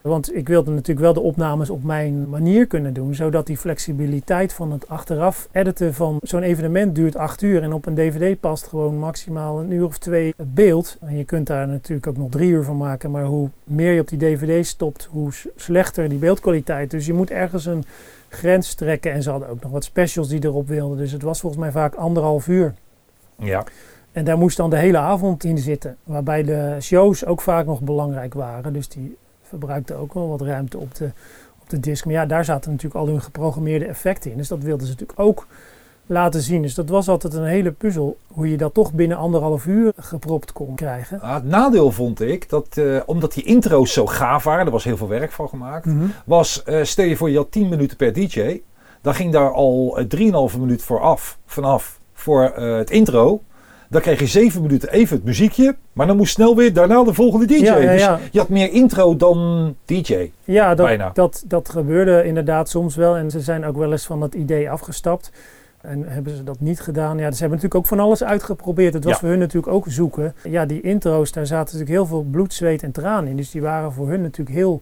Want ik wilde natuurlijk wel de opnames op mijn manier kunnen doen, zodat die flexibiliteit van het achteraf editen van zo'n evenement duurt acht uur en op een dvd past gewoon maximaal een uur of twee het beeld. En je kunt daar natuurlijk ook nog drie uur van maken, maar hoe meer je op die dvd stopt, hoe slechter die beeldkwaliteit. Dus je moet ergens een grens trekken en ze hadden ook nog wat specials die erop wilden. Dus het was volgens mij vaak anderhalf uur. Ja. En daar moest dan de hele avond in zitten. Waarbij de shows ook vaak nog belangrijk waren. Dus die verbruikten ook wel wat ruimte op de, op de disk. Maar ja, daar zaten natuurlijk al hun geprogrammeerde effecten in. Dus dat wilden ze natuurlijk ook laten zien. Dus dat was altijd een hele puzzel. Hoe je dat toch binnen anderhalf uur gepropt kon krijgen. Ah, Het nadeel vond ik, dat eh, omdat die intro's zo gaaf waren, er was heel veel werk van gemaakt, was, eh, stel je voor je had 10 minuten per DJ, dan ging daar al eh, 3,5 minuut voor af, vanaf voor eh, het intro. Dan kreeg je 7 minuten even het muziekje, maar dan moest snel weer daarna de volgende DJ. Ja, ja, Dus ja. je had meer intro dan DJ. Ja, Bijna. dat, dat, dat gebeurde inderdaad soms wel. En ze zijn ook wel eens van dat idee afgestapt. En hebben ze dat niet gedaan? Ja, ze hebben natuurlijk ook van alles uitgeprobeerd. Het was Ja. voor hun natuurlijk ook zoeken. Ja, die intro's, daar zaten natuurlijk heel veel bloed, zweet en tranen in. Dus die waren voor hun natuurlijk heel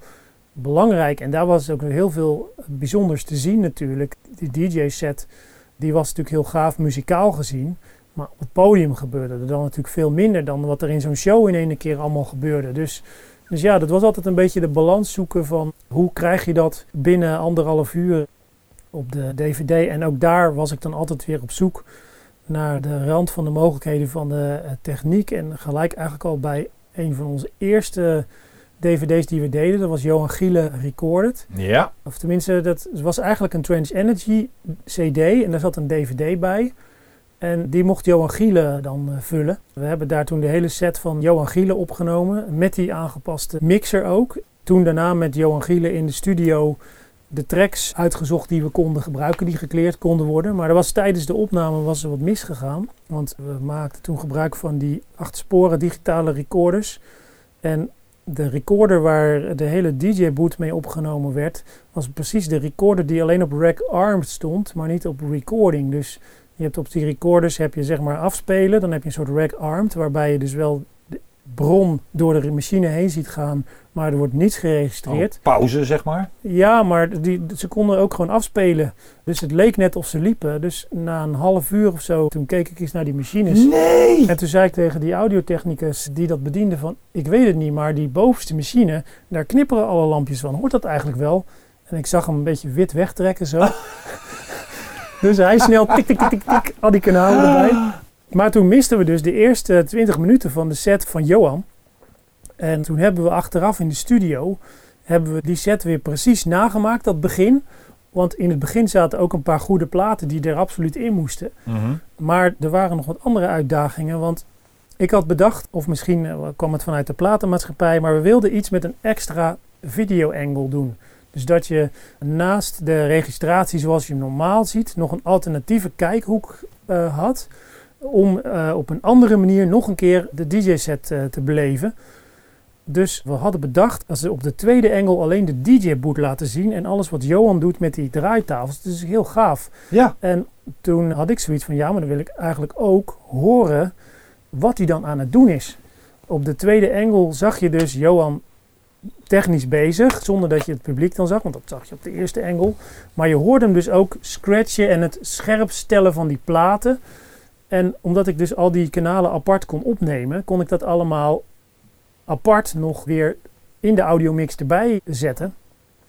belangrijk. En daar was ook heel veel bijzonders te zien natuurlijk. Die DJ-set, die was natuurlijk heel gaaf muzikaal gezien. Maar op het podium gebeurde er dan natuurlijk veel minder dan wat er in zo'n show in ene keer allemaal gebeurde. Dus, dus ja, dat was altijd een beetje de balans zoeken van hoe krijg je dat binnen anderhalf uur op de DVD. En ook daar was ik dan altijd weer op zoek naar de rand van de mogelijkheden van de eh, techniek. En gelijk eigenlijk al bij een van onze eerste dvd's die we deden. Dat was Johan Giele Recorded. Ja. Of tenminste, dat was eigenlijk een Trench Energy CD en daar zat een dvd bij. En die mocht Johan Giele dan eh, vullen. We hebben daar toen de hele set van Johan Giele opgenomen, met die aangepaste mixer ook. Toen daarna met Johan Giele in de studio de tracks uitgezocht die we konden gebruiken, die gekleerd konden worden. Maar er was tijdens de opname was er wat misgegaan. Want we maakten toen gebruik van die acht sporen digitale recorders. En de recorder waar de hele DJ-boot mee opgenomen werd, was precies de recorder die alleen op rack armed stond, maar niet op recording. Dus je hebt op die recorders heb je zeg maar afspelen, dan heb je een soort rack armed, waarbij je dus wel de bron door de machine heen ziet gaan, maar er wordt niets geregistreerd. Oh, pauze, zeg maar. Ja, maar die, ze konden ook gewoon afspelen. Dus het leek net of ze liepen. Dus na een half uur of zo, toen keek ik eens naar die machines. Nee! En toen zei ik tegen die audiotechnicus die dat bediende van... Ik weet het niet, maar die bovenste machine, daar knipperen alle lampjes van. Hoort dat eigenlijk wel? En ik zag hem een beetje wit wegtrekken zo. dus hij snel tik, tik, tik, tik, tik, al die kanalen erbij. Maar toen misten we dus de eerste 20 minuten van de set van Johan. En toen hebben we achteraf in de studio hebben we die set weer precies nagemaakt, dat begin. Want in het begin zaten ook een paar goede platen die er absoluut in moesten. Mhm. Maar er waren nog wat andere uitdagingen. Want ik had bedacht, of misschien eh, kwam het vanuit de platenmaatschappij, maar we wilden iets met een extra video-angle doen. Dus dat je naast de registratie zoals je hem normaal ziet, nog een alternatieve kijkhoek eh, had. Om eh, op een andere manier nog een keer de DJ-set eh, te beleven. Dus we hadden bedacht, als we op de tweede engel alleen de DJ-boot laten zien en alles wat Johan doet met die draaitafels. Dat is heel gaaf. Ja. En toen had ik zoiets van, ja, maar dan wil ik eigenlijk ook horen wat hij dan aan het doen is. Op de tweede engel zag je dus Johan technisch bezig, zonder dat je het publiek dan zag, want dat zag je op de eerste engel. Maar je hoorde hem dus ook scratchen en het scherp stellen van die platen. En omdat ik dus al die kanalen apart kon opnemen, kon ik dat allemaal apart nog weer in de audiomix erbij zetten.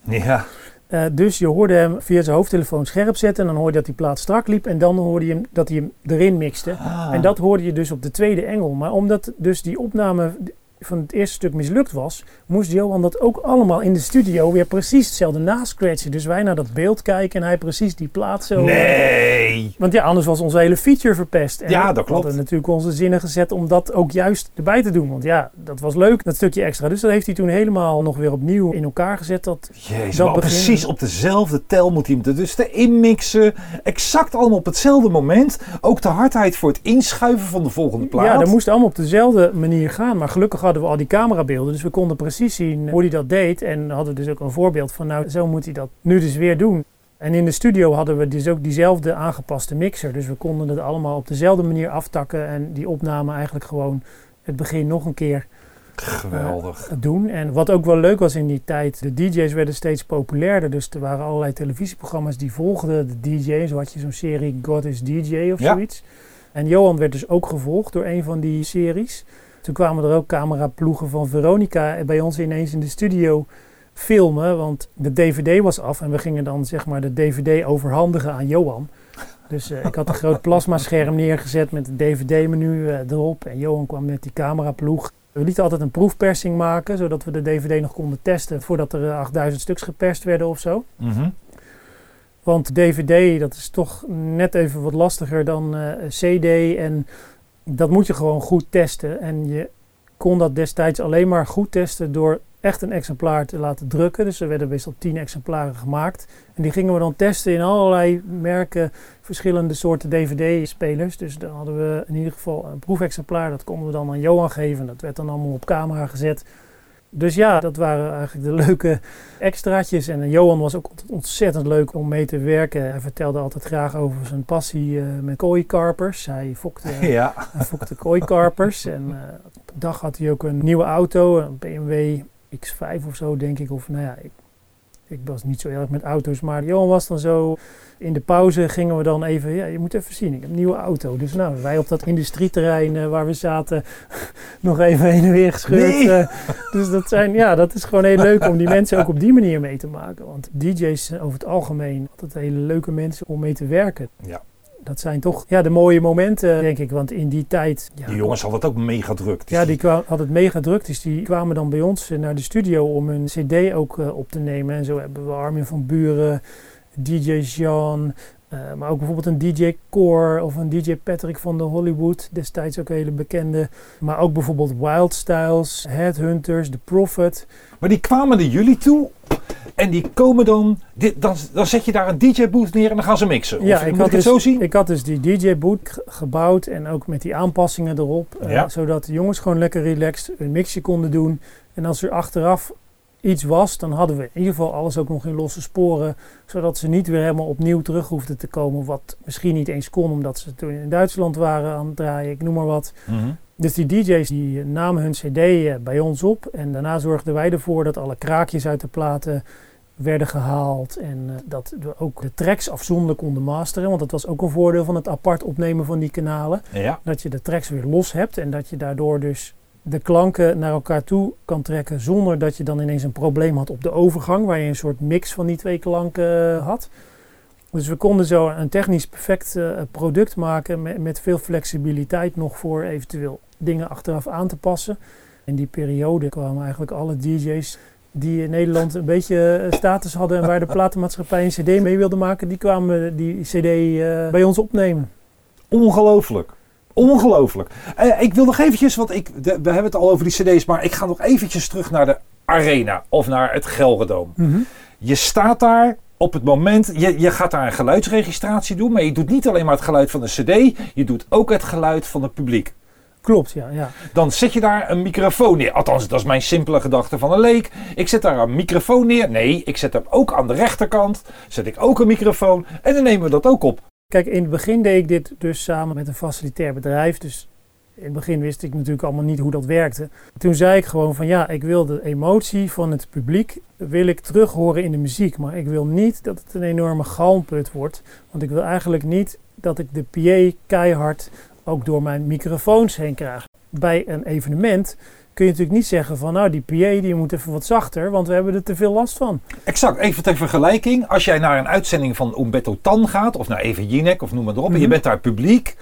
Ja. Eh, dus je hoorde hem via zijn hoofdtelefoon scherp zetten. En dan hoorde je dat die plaat strak liep. En dan hoorde je hem, dat hij hem erin mixte. Ah. En dat hoorde je dus op de tweede engel. Maar omdat dus die opname van het eerste stuk mislukt was, moest Johan dat ook allemaal in de studio weer precies hetzelfde nascratchen. Dus wij naar dat beeld kijken en hij precies die plaat zo. Nee! Want ja, anders was onze hele feature verpest. En Ja, dat We klopt. hadden natuurlijk onze zinnen gezet om dat ook juist erbij te doen. Want ja, dat was leuk, dat stukje extra. Dus dat heeft hij toen helemaal nog weer opnieuw in elkaar gezet. Dat, Jezus, Dat maar begin- precies op dezelfde tel moet hij hem dus erin mixen. Exact allemaal op hetzelfde moment. Ook de hardheid voor het inschuiven van de volgende plaat. Ja, dat moest allemaal op dezelfde manier gaan. Maar gelukkig hadden we al die camerabeelden. Dus we konden precies zien hoe hij dat deed. En hadden dus ook een voorbeeld van, nou, zo moet hij dat nu dus weer doen. En in de studio hadden we dus ook diezelfde aangepaste mixer. Dus we konden het allemaal op dezelfde manier aftakken. En die opname eigenlijk gewoon het begin nog een keer Geweldig. doen. En wat ook wel leuk was in die tijd, de DJ's werden steeds populairder. Dus er waren allerlei televisieprogramma's die volgden de DJ's. Zo had je zo'n serie God is DJ of Ja. zoiets. En Johan werd dus ook gevolgd door een van die series. Toen kwamen er ook cameraploegen van Veronica bij ons ineens in de studio filmen. Want de DVD was af en we gingen dan zeg maar de DVD overhandigen aan Johan. Dus eh, ik had een groot plasmascherm neergezet met het DVD-menu eh, erop. En Johan kwam met die cameraploeg. We lieten altijd een proefpersing maken, zodat we de DVD nog konden testen voordat er eh, 8000 stuks geperst werden of zo. Mhm. Want DVD, dat is toch net even wat lastiger dan eh, CD. En dat moet je gewoon goed testen. En je kon dat destijds alleen maar goed testen door echt een exemplaar te laten drukken. Dus er werden meestal 10 exemplaren gemaakt. En die gingen we dan testen in allerlei merken, verschillende soorten DVD-spelers. Dus dan hadden we in ieder geval een proefexemplaar. Dat konden we dan aan Johan geven. Dat werd dan allemaal op camera gezet. Dus ja, dat waren eigenlijk de leuke extraatjes. En eh, Johan was ook ontzettend leuk om mee te werken. Hij vertelde altijd graag over zijn passie eh, met kooikarpers. Hij fokte, Ja. hij fokte kooikarpers. En eh, op een dag had hij ook een nieuwe auto, een BMW X5 of zo, denk ik. Of nou ja, ik, was niet zo erg met auto's. Maar Johan was dan zo. In de pauze gingen we dan even. Ja, je moet even zien, ik heb een nieuwe auto. Dus nou, wij op dat industrieterrein eh, waar we zaten. nog even heen en weer gescheurd. Nee. eh, dus dat, zijn, ja, dat is gewoon heel leuk om die mensen ook op die manier mee te maken. Want DJ's zijn over het algemeen altijd hele leuke mensen om mee te werken. Ja. Dat zijn toch ja, de mooie momenten, denk ik. Want in die tijd... Ja, Die jongens hadden het ook mega druk. Dus Ja, die kwa- had het mega druk. Dus die kwamen dan bij ons eh, naar de studio om een cd ook eh, op te nemen. En zo hebben we Armin van Buren, DJ Jean... eh, maar ook bijvoorbeeld een DJ Core of een DJ Patrick van de Hollywood. Destijds ook een hele bekende. Maar ook bijvoorbeeld Wild Styles, Headhunters, The Prophet. Maar die kwamen naar jullie toe en die komen dan, dit, dan, dan zet je daar een DJ-booth neer en dan gaan ze mixen. Of moet ik, het dus, zo zien? ik had dus die DJ-boot ge- gebouwd en ook met die aanpassingen erop. eh, Ja. zodat de jongens gewoon lekker relaxed een mixje konden doen. En als er achteraf iets was, dan hadden we in ieder geval alles ook nog in losse sporen. Zodat ze niet weer helemaal opnieuw terug hoefden te komen. Wat misschien niet eens kon, omdat ze toen in Duitsland waren aan het draaien, ik noem maar wat. Mhm. Dus die DJ's die namen hun CD eh, bij ons op. En daarna zorgden wij ervoor dat alle kraakjes uit de platen werden gehaald. En eh, dat we ook de tracks afzonderlijk konden masteren. Want dat was ook een voordeel van het apart opnemen van die kanalen. Ja. Dat je de tracks weer los hebt. En dat je daardoor dus de klanken naar elkaar toe kan trekken. Zonder dat je dan ineens een probleem had op de overgang. Waar je een soort mix van die twee klanken eh, had. Dus we konden zo een technisch perfect eh, product maken met, met veel flexibiliteit nog voor eventueel dingen achteraf aan te passen. In die periode kwamen eigenlijk alle DJ's die in Nederland een beetje eh, status hadden en waar de platenmaatschappij een CD mee wilde maken, die kwamen die CD eh, bij ons opnemen. Ongelooflijk. Ongelooflijk. Eh, ik wil nog eventjes, want ik, de- we hebben het al over die cd's, maar ik ga nog eventjes terug naar de arena of naar het Gelredoom. Je staat daar op het moment, je, je gaat daar een geluidsregistratie doen, maar je doet niet alleen maar het geluid van de cd, je doet ook het geluid van het publiek. Klopt, ja. ja. Dan zet je daar een microfoon neer. Althans, dat is mijn simpele gedachte van een leek. Ik zet daar een microfoon neer. Nee, ik zet hem ook aan de rechterkant. Zet ik ook een microfoon. En dan nemen we dat ook op. Kijk, in het begin deed ik dit dus samen met een facilitair bedrijf. Dus in het begin wist ik natuurlijk allemaal niet hoe dat werkte. Toen zei ik gewoon van ja, ik wil de emotie van het publiek wil ik terug horen in de muziek. Maar ik wil niet dat het een enorme galmput wordt. Want ik wil eigenlijk niet dat ik de PA keihard ook door mijn microfoons heen krijg. Bij een evenement kun je natuurlijk niet zeggen van nou die PA die moet even wat zachter, want we hebben er te veel last van. Exact, even ter vergelijking. Als jij naar een uitzending van Umberto Tan gaat, of naar Eva Jinek, of noem maar erop, en je Mhm. bent daar publiek,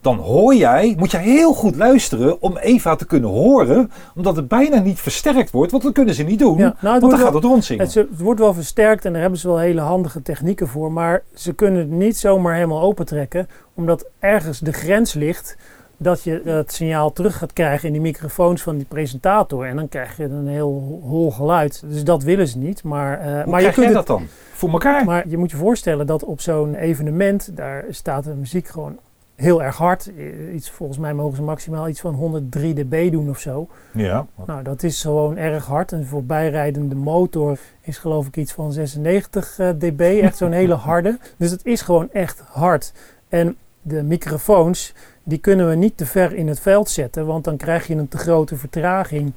dan hoor jij, moet jij heel goed luisteren om Eva te kunnen horen, omdat het bijna niet versterkt wordt, want dat kunnen ze niet doen, Ja, nou, want wordt dan wel- gaat het rondzingen. Het, wordt wel versterkt en daar hebben ze wel hele handige technieken voor. Maar ze kunnen het niet zomaar helemaal opentrekken. Omdat ergens de grens ligt dat je het signaal terug gaat krijgen in die microfoons van die presentator. En dan krijg je een heel hol geluid. Dus dat willen ze niet. Maar, Hoe maar, je kunt jij het, dat dan? Voor elkaar? maar je moet je voorstellen dat op zo'n evenement, daar staat de muziek gewoon heel erg hard. Eh, Iets, volgens mij mogen ze maximaal iets van 103 dB doen of zo. ja. Nou, dat is gewoon erg hard. Een voorbijrijdende motor is geloof ik iets van 96 eh, dB. Echt zo'n hele harde. Dus het is gewoon echt hard. En de microfoons, die kunnen we niet te ver in het veld zetten. Want dan krijg je een te grote vertraging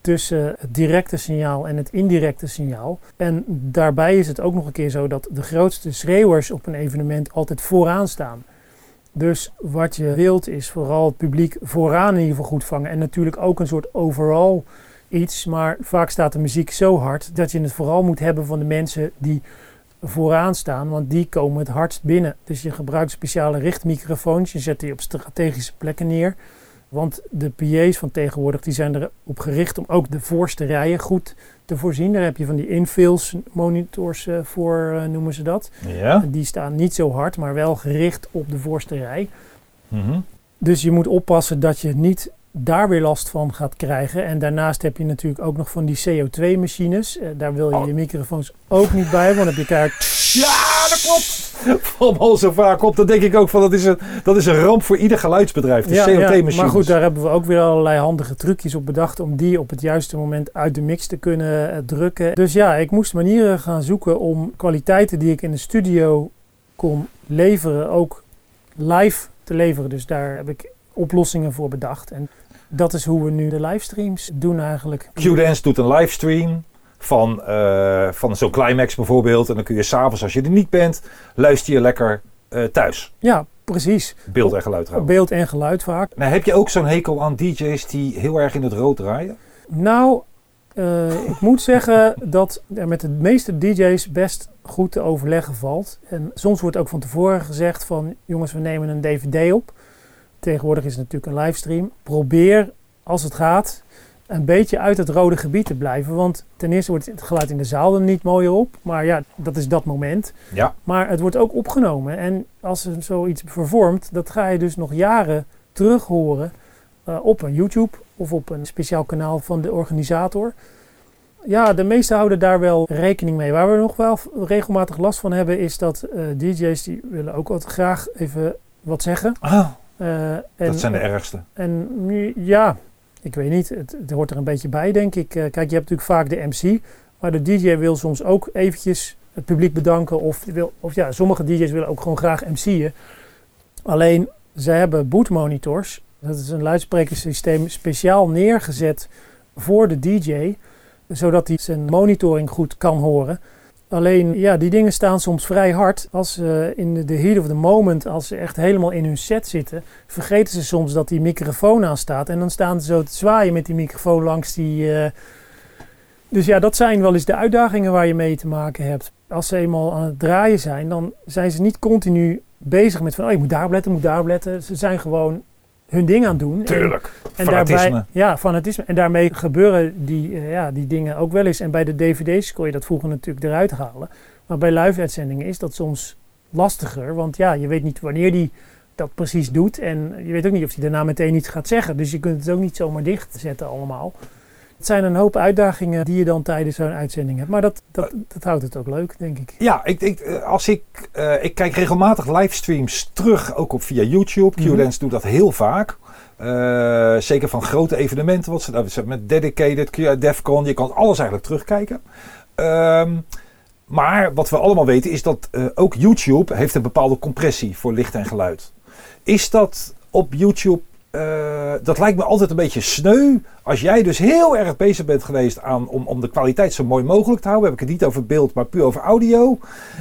tussen het directe signaal en het indirecte signaal. En daarbij is het ook nog een keer zo dat de grootste schreeuwers op een evenement altijd vooraan staan. Dus wat je wilt is vooral het publiek vooraan in ieder geval goed vangen. En natuurlijk ook een soort overall iets. Maar vaak staat de muziek zo hard dat je het vooral moet hebben van de mensen die vooraan staan. Want die komen het hardst binnen. Dus je gebruikt speciale richtmicrofoons. Je zet die op strategische plekken neer. Want de PA's van tegenwoordig die zijn erop gericht om ook de voorste rijen goed te voorzien. Daar heb je van die infills monitors eh, voor, eh, noemen ze dat. Ja. Die staan niet zo hard, maar wel gericht op de voorste rij. Mhm. Dus je moet oppassen dat je niet daar weer last van gaat krijgen. En daarnaast heb je natuurlijk ook nog van die CO2-machines. Eh, daar wil je Oh. je microfoons ook niet bij, want dan heb je keihard... Ja, dat klopt. Valt zo vaak op. Dan denk ik ook van dat is een, dat is een ramp voor ieder geluidsbedrijf. De Ja, ja, CO2-machines. maar goed, daar hebben we ook weer allerlei handige trucjes op bedacht om die op het juiste moment uit de mix te kunnen eh, drukken. Dus ja, ik moest manieren gaan zoeken om kwaliteiten die ik in de studio kon leveren, ook live te leveren. Dus daar heb ik oplossingen voor bedacht. En dat is hoe we nu de livestreams doen eigenlijk. Qdance doet een livestream van, eh, van zo'n climax bijvoorbeeld. En dan kun je s'avonds, als je er niet bent, luister je lekker eh, thuis. Ja, precies. Beeld en geluid trouwens. Beeld en geluid vaak. Nou, heb je ook zo'n hekel aan DJ's die heel erg in het rood draaien? Nou, Eh, ik moet zeggen dat er met de meeste DJ's best goed te overleggen valt. En soms wordt ook van tevoren gezegd van jongens, we nemen een DVD op. Tegenwoordig is het natuurlijk een livestream. Probeer als het gaat een beetje uit het rode gebied te blijven. Want ten eerste wordt het geluid in de zaal er niet mooier op. Maar ja, dat is dat moment. Ja. Maar het wordt ook opgenomen. En als er zoiets vervormt, dat ga je dus nog jaren terug horen eh, op een YouTube of op een speciaal kanaal van de organisator. Ja, de meesten houden daar wel rekening mee. Waar we nog wel regelmatig last van hebben, is dat eh, DJ's die willen ook altijd graag even wat zeggen. Ah, Eh, en, dat zijn de ergste. en nu, ja, ik weet niet, het, hoort er een beetje bij, denk ik. Eh, kijk, je hebt natuurlijk vaak de MC, maar de DJ wil soms ook eventjes het publiek bedanken. Of, wil, of ja, sommige DJ's willen ook gewoon graag MC'en. Alleen, ze hebben bootmonitors. Dat is een luidsprekersysteem speciaal neergezet voor de DJ, zodat hij zijn monitoring goed kan horen. Alleen, ja, die dingen staan soms vrij hard. Als ze in de- heat of the moment, als ze echt helemaal in hun set zitten, vergeten ze soms dat die microfoon aan staat. En dan staan ze zo te zwaaien met die microfoon langs die... eh, Dus ja, dat zijn wel eens de uitdagingen waar je mee te maken hebt. Als ze eenmaal aan het draaien zijn, dan zijn ze niet continu bezig met van... Oh, je moet daarop letten, je moet daarop letten. Ze zijn gewoon hun ding aan doen. En- Tuurlijk. en Fanatisme. daarbij, ja, fanatisme. En daarmee gebeuren die, eh, ja, die dingen ook wel eens. En bij de dvd's kon je dat vroeger natuurlijk eruit halen. Maar bij live-uitzendingen is dat soms lastiger. Want ja, je weet niet wanneer die dat precies doet. En je weet ook niet of hij daarna meteen iets gaat zeggen. Dus je kunt het ook niet zomaar dichtzetten allemaal. Het zijn een hoop uitdagingen die je dan tijdens zo'n uitzending hebt. Maar dat, dat, dat houdt het ook leuk, denk ik. Ja, ik, ik, eh, als ik, eh, ik kijk regelmatig livestreams terug, ook op via YouTube. Mhm. Q-Dance doet dat heel vaak. Eh, zeker van grote evenementen, wat ze nou, met Dedicated, Q- Defcon, je kan alles eigenlijk terugkijken. Ehm, maar wat we allemaal weten is dat eh, ook YouTube heeft een bepaalde compressie voor licht en geluid. Is dat op YouTube, eh, dat lijkt me altijd een beetje sneu. Als jij dus heel erg bezig bent geweest aan, om, om de kwaliteit zo mooi mogelijk te houden. Heb ik het niet over beeld, maar puur over audio.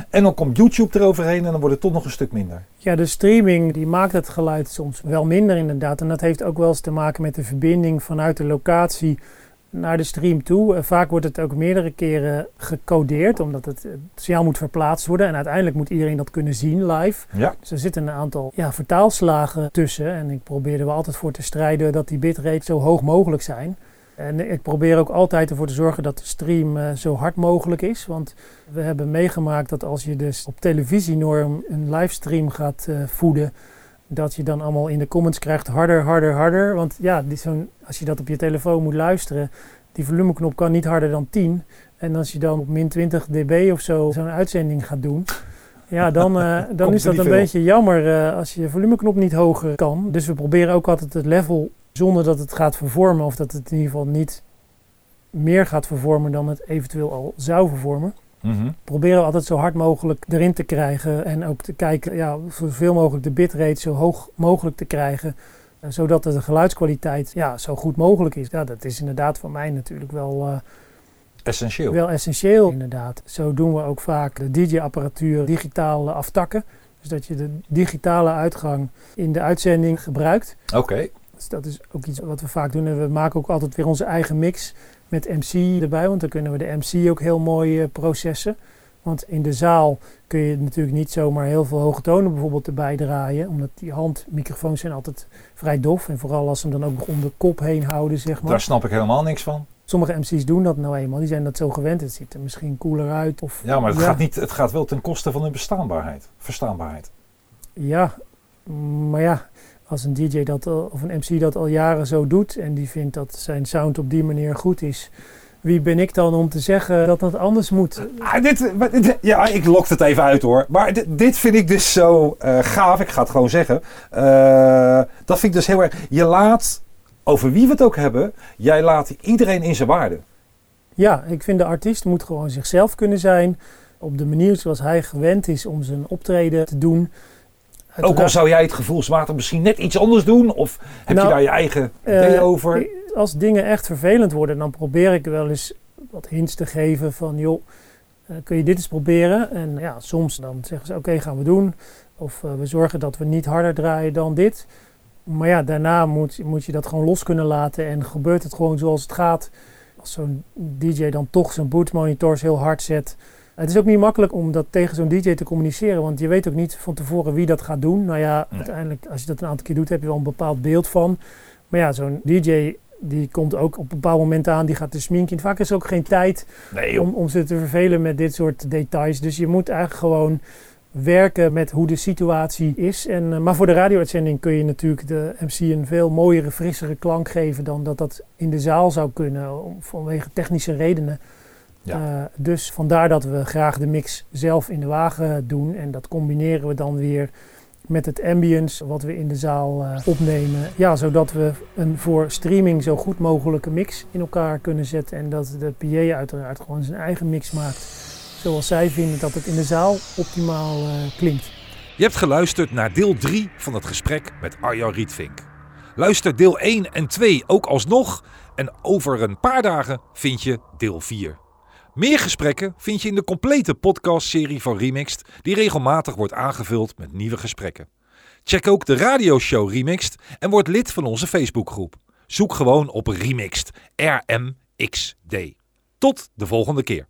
En dan komt YouTube eroverheen en dan wordt het toch nog een stuk minder. Ja, de streaming die maakt het geluid soms wel minder inderdaad. En dat heeft ook wel eens te maken met de verbinding vanuit de locatie naar de stream toe. Eh, vaak wordt het ook meerdere keren gecodeerd, omdat het, het signaal moet verplaatst worden. En uiteindelijk moet iedereen dat kunnen zien live. Ja. Dus er zitten een aantal ja, vertaalslagen tussen. En ik probeer er altijd voor te strijden dat die bitrates zo hoog mogelijk zijn. En ik probeer ook altijd ervoor te zorgen dat de stream eh, zo hard mogelijk is. Want we hebben meegemaakt dat als je dus op televisienorm een livestream gaat eh, voeden, dat je dan allemaal in de comments krijgt harder, harder, harder. Want ja, zo'n- als je dat op je telefoon moet luisteren, die volumeknop kan niet harder dan 10. En als je dan op min 20 dB of zo zo'n uitzending gaat doen, ja, dan, eh, dan is dat een veel. beetje jammer eh, als je volumeknop niet hoger kan. Dus we proberen ook altijd het level zonder dat het gaat vervormen, of dat het in ieder geval niet meer gaat vervormen dan het eventueel al zou vervormen Mhm. proberen we altijd zo hard mogelijk erin te krijgen. En ook te kijken, ja, zoveel mogelijk de bitrate zo hoog mogelijk te krijgen. eh, Zodat de geluidskwaliteit ja, zo goed mogelijk is. Ja, dat is inderdaad voor mij natuurlijk wel, eh, Essentieel. wel essentieel. Inderdaad. Zo doen we ook vaak de DJ-apparatuur digitaal eh, aftakken. Dus dat je de digitale uitgang in de uitzending gebruikt. Oké. Dus dat is ook iets wat we vaak doen. En we maken ook altijd weer onze eigen mix met MC erbij. Want dan kunnen we de MC ook heel mooi eh, processen. Want in de zaal kun je natuurlijk niet zomaar heel veel hoge tonen bijvoorbeeld erbij draaien. Omdat die handmicrofoons zijn altijd vrij dof. En vooral als ze hem dan ook nog om de kop heen houden, zeg maar. Daar snap ik helemaal niks van. Sommige MC's doen dat nou eenmaal. Die zijn dat zo gewend. Het ziet er misschien cooler uit. Of, Ja, maar het, Gaat, niet, het gaat wel ten koste van hun bestaanbaarheid. Verstaanbaarheid. Ja, maar ja, als een DJ dat al, of een MC dat al jaren zo doet en die vindt dat zijn sound op die manier goed is, wie ben ik dan om te zeggen dat dat anders moet? Ah, dit, ja, ik lok het even uit hoor. Maar dit, dit vind ik dus zo eh, gaaf. Ik ga het gewoon zeggen. Eh, dat vind ik dus heel erg. Je laat, over wie we het ook hebben, jij laat iedereen in zijn waarde. Ja, ik vind de artiest moet gewoon zichzelf kunnen zijn op de manier zoals hij gewend is om zijn optreden te doen. Ook al zou jij het gevoelsmatig misschien net iets anders doen. Of heb Nou, je daar je eigen eh, idee over? Als dingen echt vervelend worden, dan probeer ik wel eens wat hints te geven van joh, eh, kun je dit eens proberen? En ja, soms dan zeggen ze oké, gaan we doen. Of eh, we zorgen dat we niet harder draaien dan dit. Maar ja, daarna moet, moet je dat gewoon los kunnen laten en gebeurt het gewoon zoals het gaat. als zo'n DJ dan toch zijn bootmonitors heel hard zet. Het is ook niet makkelijk om dat tegen zo'n DJ te communiceren, want je weet ook niet van tevoren wie dat gaat doen. Nou ja, Nee. uiteindelijk, als je dat een aantal keer doet, heb je wel een bepaald beeld van. Maar ja, zo'n DJ die komt ook op een bepaald moment aan, die gaat de sminken. Vaak is er ook geen tijd Nee, om, om ze te vervelen met dit soort details. Dus je moet eigenlijk gewoon werken met hoe de situatie is. En, eh, maar voor de radio-uitzending kun je natuurlijk de MC een veel mooiere, frissere klank geven dan dat dat in de zaal zou kunnen, om- vanwege technische redenen. Ja. Eh, dus vandaar dat we graag de mix zelf in de wagen doen. En dat combineren we dan weer met het ambience wat we in de zaal eh, opnemen. Ja, zodat we een voor streaming zo goed mogelijke mix in elkaar kunnen zetten. En dat de PA uiteraard gewoon zijn eigen mix maakt. Zoals zij vinden dat het in de zaal optimaal eh, klinkt. Je hebt geluisterd naar deel 3 van het gesprek met Arjan Rietvink. Luister deel 1 en 2 ook alsnog en over een paar dagen vind je deel 4. Meer gesprekken vind je in de complete podcastserie van Remixed, die regelmatig wordt aangevuld met nieuwe gesprekken. Check ook de radioshow Remixed en word lid van onze Facebookgroep. Zoek gewoon op Remixed, R-M-X-D. Tot de volgende keer.